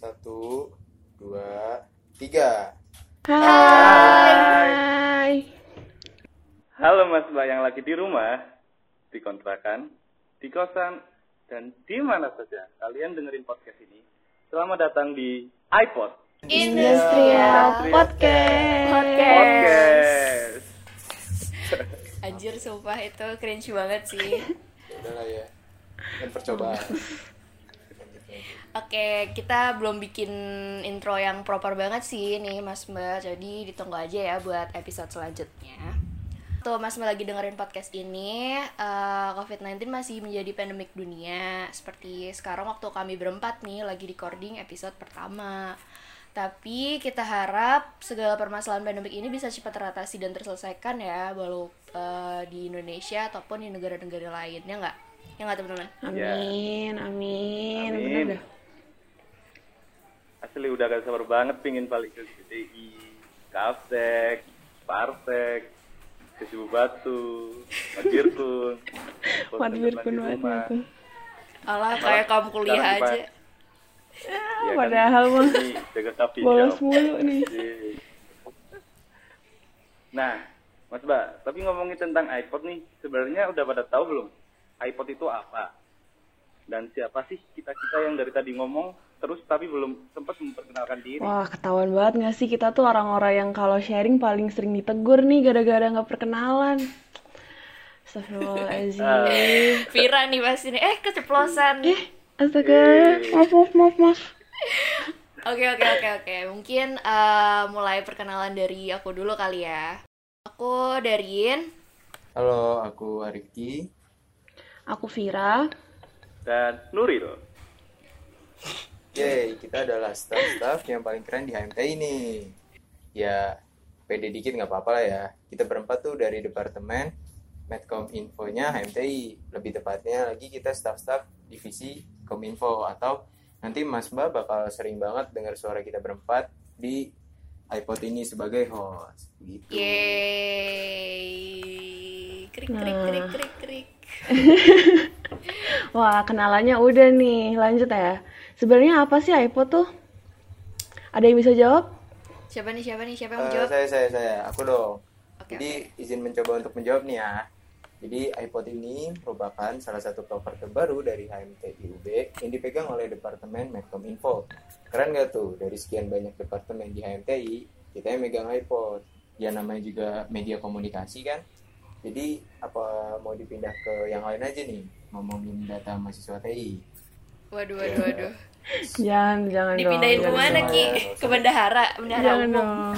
Satu, dua, tiga. Hai. Halo Mas Mbak yang lagi di rumah, di kontrakan, di kosan, dan di mana saja kalian dengerin podcast ini. Selamat datang di iPod Industrial Podcast. Podcast. Anjir sumpah itu cringe banget sih Ya udah lah ya. Kan percobaan. Oke kita belum bikin intro yang proper banget sih nih mas mbak. Jadi ditunggu aja ya buat episode selanjutnya. Tuh mas mbak lagi dengerin podcast ini eh, COVID-19 masih menjadi pandemik dunia. Seperti sekarang waktu kami berempat nih lagi recording episode pertama. Tapi kita harap segala permasalahan pandemik ini bisa cepat teratasi dan terselesaikan ya walau eh, di Indonesia ataupun di negara-negara lain. Ya nggak? Ya nggak teman-teman? Amin, amin. Amin. Bener. Asli udah gak sabar banget pingin balik ke GTI, Kapsek, Parsek, ke Sibu Batu, Madirkun, Mat Birkun. Alah kayak kamu kuliah aja Ya Ah, Padahal mah jaga coffee bolos mulu nih. Iya. Nah, Mas Ba, tapi ngomongin tentang iPod nih, sebenarnya udah pada tahu belum iPod itu apa? Dan siapa sih kita-kita yang dari tadi ngomong terus tapi belum sempat memperkenalkan diri? Wah, ketahuan banget gak sih kita tuh orang-orang yang kalau sharing paling sering ditegur nih gara-gara nggak perkenalan. Astagfirullahaladzim. Vira nih pasti nih eh keceplosan Eh, astaga. Maaf, maaf, maaf, maaf. Oke oke oke oke mungkin eh, mulai perkenalan dari aku dulu kali ya aku Darin Halo, aku Arifki. Aku Vira. Dan Nuril. Yeay, kita adalah staff-staff yang paling keren di HMTI nih. Ya, pede dikit nggak apa-apa lah ya. Kita berempat tuh dari Departemen Medcom Infonya HMTI. Lebih tepatnya lagi kita staff-staff divisi Kominfo atau nanti Mas Mbak bakal sering banget dengar suara kita berempat di iPod ini sebagai host. Gitu. Yeay krik krik krik krik krik Wah, kenalannya udah nih. Lanjut ya. Sebenarnya apa sih iPod tuh? Ada yang bisa jawab? siapa nih siapa nih siapa yang mau Eh, jawab saya, saya, saya, aku dong. Oke, Jadi izin mencoba untuk menjawab nih ya. Jadi iPod ini merupakan salah satu proper terbaru dari HMTI UB yang dipegang oleh Departemen Medcominfo. Keren gak tuh? Dari sekian banyak departemen di HMTI, kita yang megang iPod. Ya namanya juga media komunikasi kan. Jadi apa mau dipindah ke yang lain aja nih? Ngomongin data mahasiswa TI. waduh waduh waduh Jangan, jangan dipindahin dong. ke mana jangan. ki ke bendahara bendahara Jangan umum dong.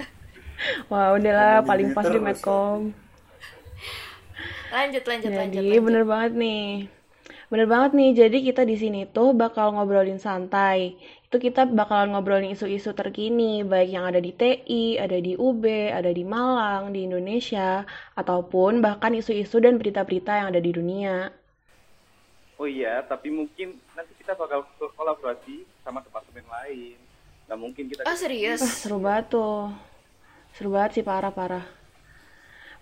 Wah, udahlah Jangan paling pas di. Medcom. lanjut lanjut lanjut Jadi lanjut. bener banget nih. Bener banget nih. Jadi kita di sini tuh bakal ngobrolin santai. Itu kita bakalan ngobrolin isu-isu terkini, baik yang ada di TI, ada di UB, ada di Malang, di Indonesia, ataupun bahkan isu-isu dan berita-berita yang ada di dunia. Oh iya, tapi mungkin nanti kita bakal kolaborasi sama departemen lain. Nah mungkin kita oh serius Wah, seru banget tuh. Seru banget sih, parah-parah.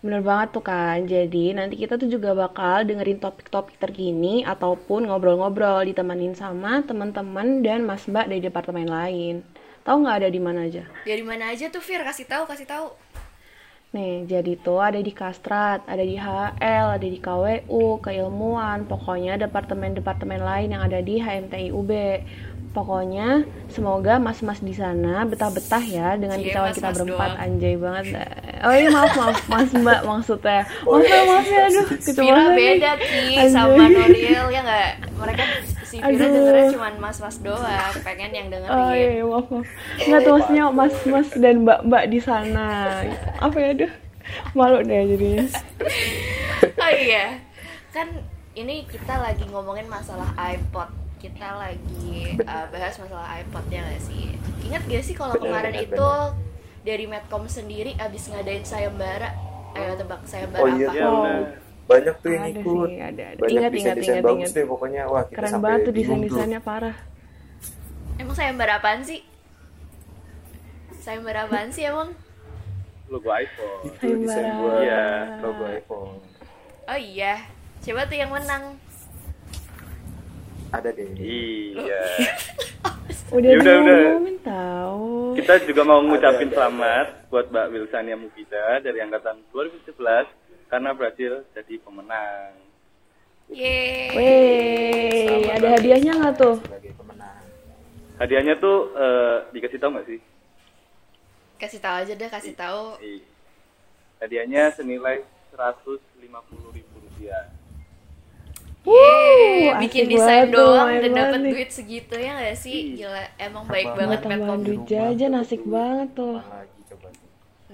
Bener banget tuh kan. Jadi nanti kita tuh juga bakal dengerin topik-topik terkini ataupun ngobrol-ngobrol ditemenin sama teman-teman dan Mas Mbak dari departemen lain. Tahu nggak ada di mana aja? dari mana aja tuh Fir kasih tahu kasih tahu Nih, jadi tuh ada di Kastrat, ada di HL, ada di KWU, keilmuan, pokoknya departemen-departemen lain yang ada di HMTI UB. Pokoknya semoga mas-mas di sana betah-betah ya dengan Cie, kita kita berempat doang. anjay banget. Oh iya maaf maaf Mas Mbak maksudnya. Maaf iya, maaf ya aduh nih. beda Anjay. sama Nuril ya nggak mereka si Vira Aduh. dengernya cuma mas-mas doang pengen yang Oh dengerin iya maaf maaf. Nggak tuh maksudnya mas-mas dan mbak-mbak di sana. Apa ya aduh malu deh jadinya. oh iya kan ini kita lagi ngomongin masalah iPod kita lagi uh, bahas masalah iPod ya nggak sih ingat gak sih kalau Bener, kemarin bener, itu dari Medcom sendiri abis ngadain sayembara ayo tebak sayembara Oh iya, apa Ya udah. Banyak tuh yang Ada ikut. sih, ada, ada. Banyak Ingat, ingat, desain-desain ingat, bagus ingat. deh pokoknya. Wah, kita Keren sampai banget tuh bingung tuh. desain-desainnya parah. emang sayembara apaan sih sayembara apaan sih emang Logo iPhone. Itu desain Sayembara. buat Iya. logo iPhone. oh iya coba tuh yang menang Ada deh. Iya. Udah Ya udah, udah. tahu. Kita juga mau ngucapin ada, ada. selamat buat Mbak Wilsania Mufida dari angkatan 2017 karena berhasil jadi pemenang. Yeay. Wey, Selamat ada hadiahnya nggak tuh? Sebagai pemenang. Hadiahnya tuh eh, dikasih tahu nggak sih? Kasih tahu aja deh, kasih tahu. Hadiahnya senilai 150 ribu rupiah. Yeay, asik bikin desain doang udah dapat duit segitu ya nggak sih? Gila, emang baik banget tambahan Medcom. duit jajan asik banget tuh. Lagi coba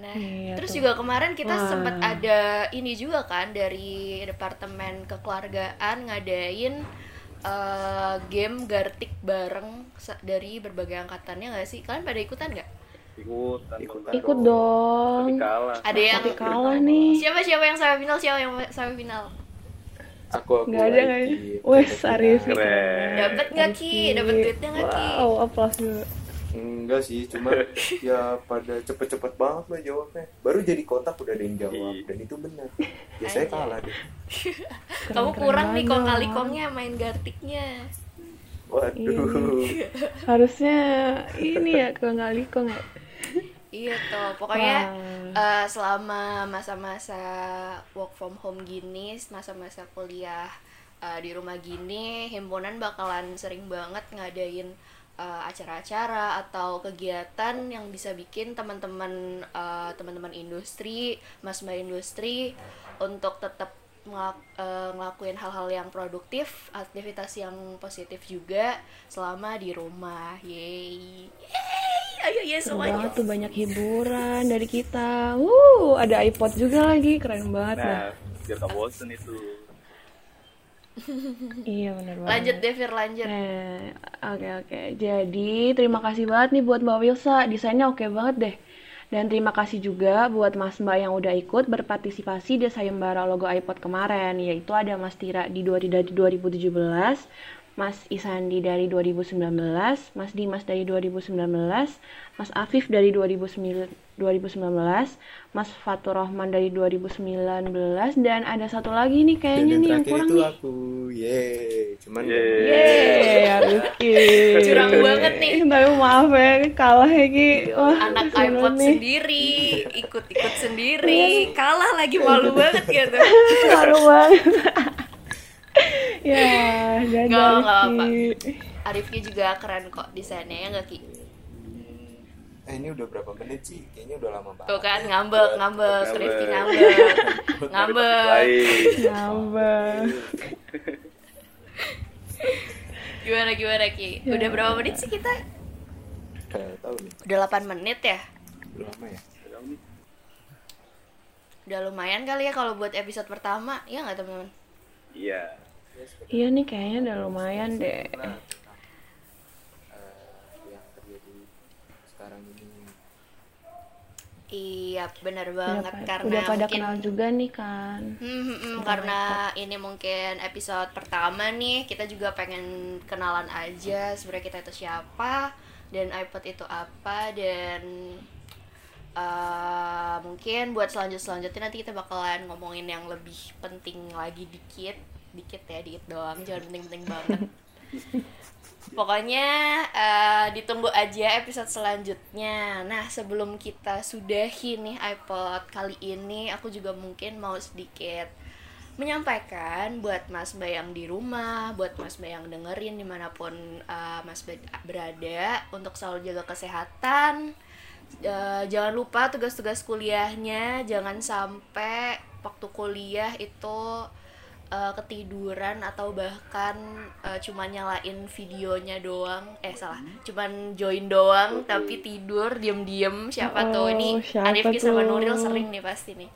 Nah, Iya terus tuh. juga kemarin kita Wah. sempat ada ini juga kan dari departemen kekeluargaan ngadain eh, game Gartik bareng dari berbagai angkatannya nggak sih? Kalian pada ikutan nggak? Ikutan. Ikutan. dong. Ikut dong. Kalah. Ada yang Tapi kalah nih. siapa siapa yang sampai final? Siapa yang sampai final? Aku aku Nggak ada nggak. Wes, Arif. Dapat nggak Ki? Dapat duitnya nggak Ki? Wow, aplaus dulu. Enggak sih, cuma ya pada cepet-cepet banget loh jawabnya. Baru jadi kotak udah ada yang jawab Iya. dan itu benar. Biasanya Aja. kalah deh. Kamu kurang nih kong banget. kali kongnya main Gartiknya. Waduh. Harusnya ini ya kalau nggak likong ya. Iya toh, pokoknya eh, selama masa-masa work from home gini, masa-masa kuliah eh, di rumah gini, himpunan bakalan sering banget ngadain eh, acara-acara atau kegiatan yang bisa bikin teman-teman eh, teman-teman industri, mas mbak industri untuk tetap ngelak- eh, ngelakuin hal-hal yang produktif, aktivitas yang positif juga selama di rumah. Yeay. Yeay. Ayo ya Seru semuanya. banget tuh banyak hiburan dari kita. Wuh, ada iPod juga lagi, keren banget. Nah, biar gak bosen itu. Iya benar banget. Lanjut deh, Fir, lanjut. Eh, oke oke. Jadi terima kasih banget nih buat Mbak Wilsa, desainnya oke banget deh. Dan terima kasih juga buat Mas Mbak yang udah ikut berpartisipasi di sayembara logo iPod kemarin, yaitu ada Mas Tira di dua- dari 2017, Mas Isandi dari 2019, Mas Dimas dari 2019, Mas Afif dari 2009 2019, Mas Fatur Rahman dari 2019, dan ada satu lagi nih Dan kayaknya yang nih yang kurang itu nih. aku. Yeay. Cuman Yeay. Yeay, Rizky. Curang banget nih. Tapi maaf ya, kalah ya Ki. Wah, Anak iPod nih. sendiri, ikut-ikut sendiri, kalah lagi malu banget gitu. Malu banget. ya, dadah Nggak, nggak apa. Rizky. Arifki juga keren kok desainnya ya nggak Ki? Eh ini udah berapa menit sih? Kayaknya udah lama banget. Tuh kan ngambek, ngambek, Ngambek. Rifki ngambek, ngambek. Ngambek. Gimana gimana Ki? Udah berapa menit sih kita? Kayak tahu nih. Udah 8 menit ya? Udah lama ya? Udah lumayan kali ya kalau buat episode pertama, ya nggak teman-teman? Iya. Iya nih kayaknya udah lumayan deh. Nah, tentang eh, yang terjadi sekarang ini. Iya, benar Udah, banget pa- karena udah pada mungkin kenal juga nih kan. Hmm, hmm, hmm, karena ini mungkin episode pertama nih kita juga pengen kenalan aja sebenarnya kita itu siapa dan iPod itu apa dan eh, mungkin buat selanjut selanjutnya nanti kita bakalan ngomongin yang lebih penting lagi dikit dikit ya dikit doang jangan penting-penting banget Pokoknya eh, ditunggu aja episode selanjutnya. Nah, sebelum kita sudahi nih iPod kali ini, aku juga mungkin mau sedikit menyampaikan buat Mas Bay yang di rumah, buat Mas Bay yang dengerin di mana pun eh, Mas Bay berada, untuk selalu jaga kesehatan. Eh, jangan lupa tugas-tugas kuliahnya, jangan sampai waktu kuliah itu eh, ketiduran atau bahkan eh, cuma nyalain videonya doang. Eh salah. Cuman join doang tapi tidur diem-diem. Siapa tuh ini? Oh, Arifki sama? Nuril sering nih pasti nih.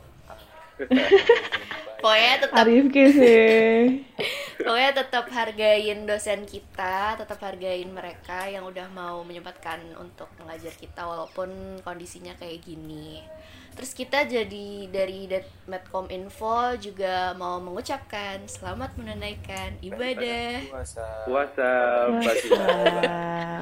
Pokoknya tetap Arifki sih. pokoknya tetap hargain dosen kita tetap hargain mereka yang udah mau menyempatkan untuk mengajar kita walaupun kondisinya kayak gini. Terus kita jadi dari Medcom Info juga mau mengucapkan selamat menunaikan ibadah. Puasa. Puasa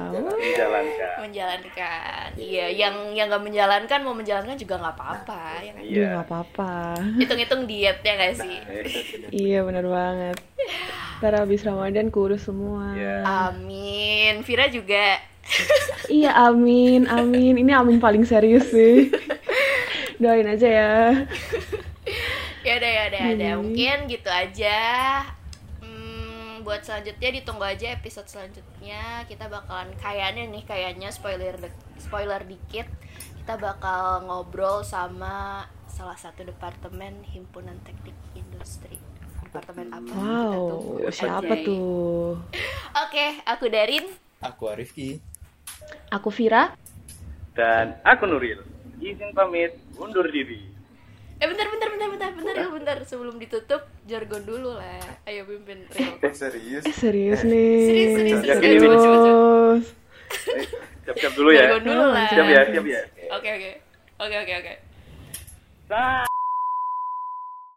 menjalankan. menjalankan. Iya. Yang yang nggak menjalankan mau menjalankan juga nggak apa-apa ya kan? Iya. Nggak apa-apa. hitung-hitung diet ya nggak sih? Eh, Iya. Benar banget. Ntar habis Ramadan kurus semua. Iya. Amin. Vira juga. Iya, amin, amin. Ini amin paling serius sih. Doain aja ya. ya udah ya udah ya udah. Hmm. Mungkin gitu aja. Hmm, buat selanjutnya ditunggu aja episode selanjutnya. Kita bakalan kayaknya nih kayaknya spoiler spoiler dikit. Kita bakal ngobrol sama salah satu departemen himpunan teknik industri. Departemen apa? Wow, tunggu siapa aja. tuh? Oke, aku Darin. Aku Arifki. Aku Vira. Dan aku Nuril. Izin pamit, undur diri. Eh bentar bentar bentar bentar bentar ya bentar sebelum ditutup jargon dulu lah. Ayo pimpin Ril. Eh serius? Eh, serius nih. Serius, serius, serius. Serius. Coba. Eh, Siap-siap dulu ya. Jargon dulu lah. Siap ya, siap ya. Oke oke. Oke oke oke. Satu.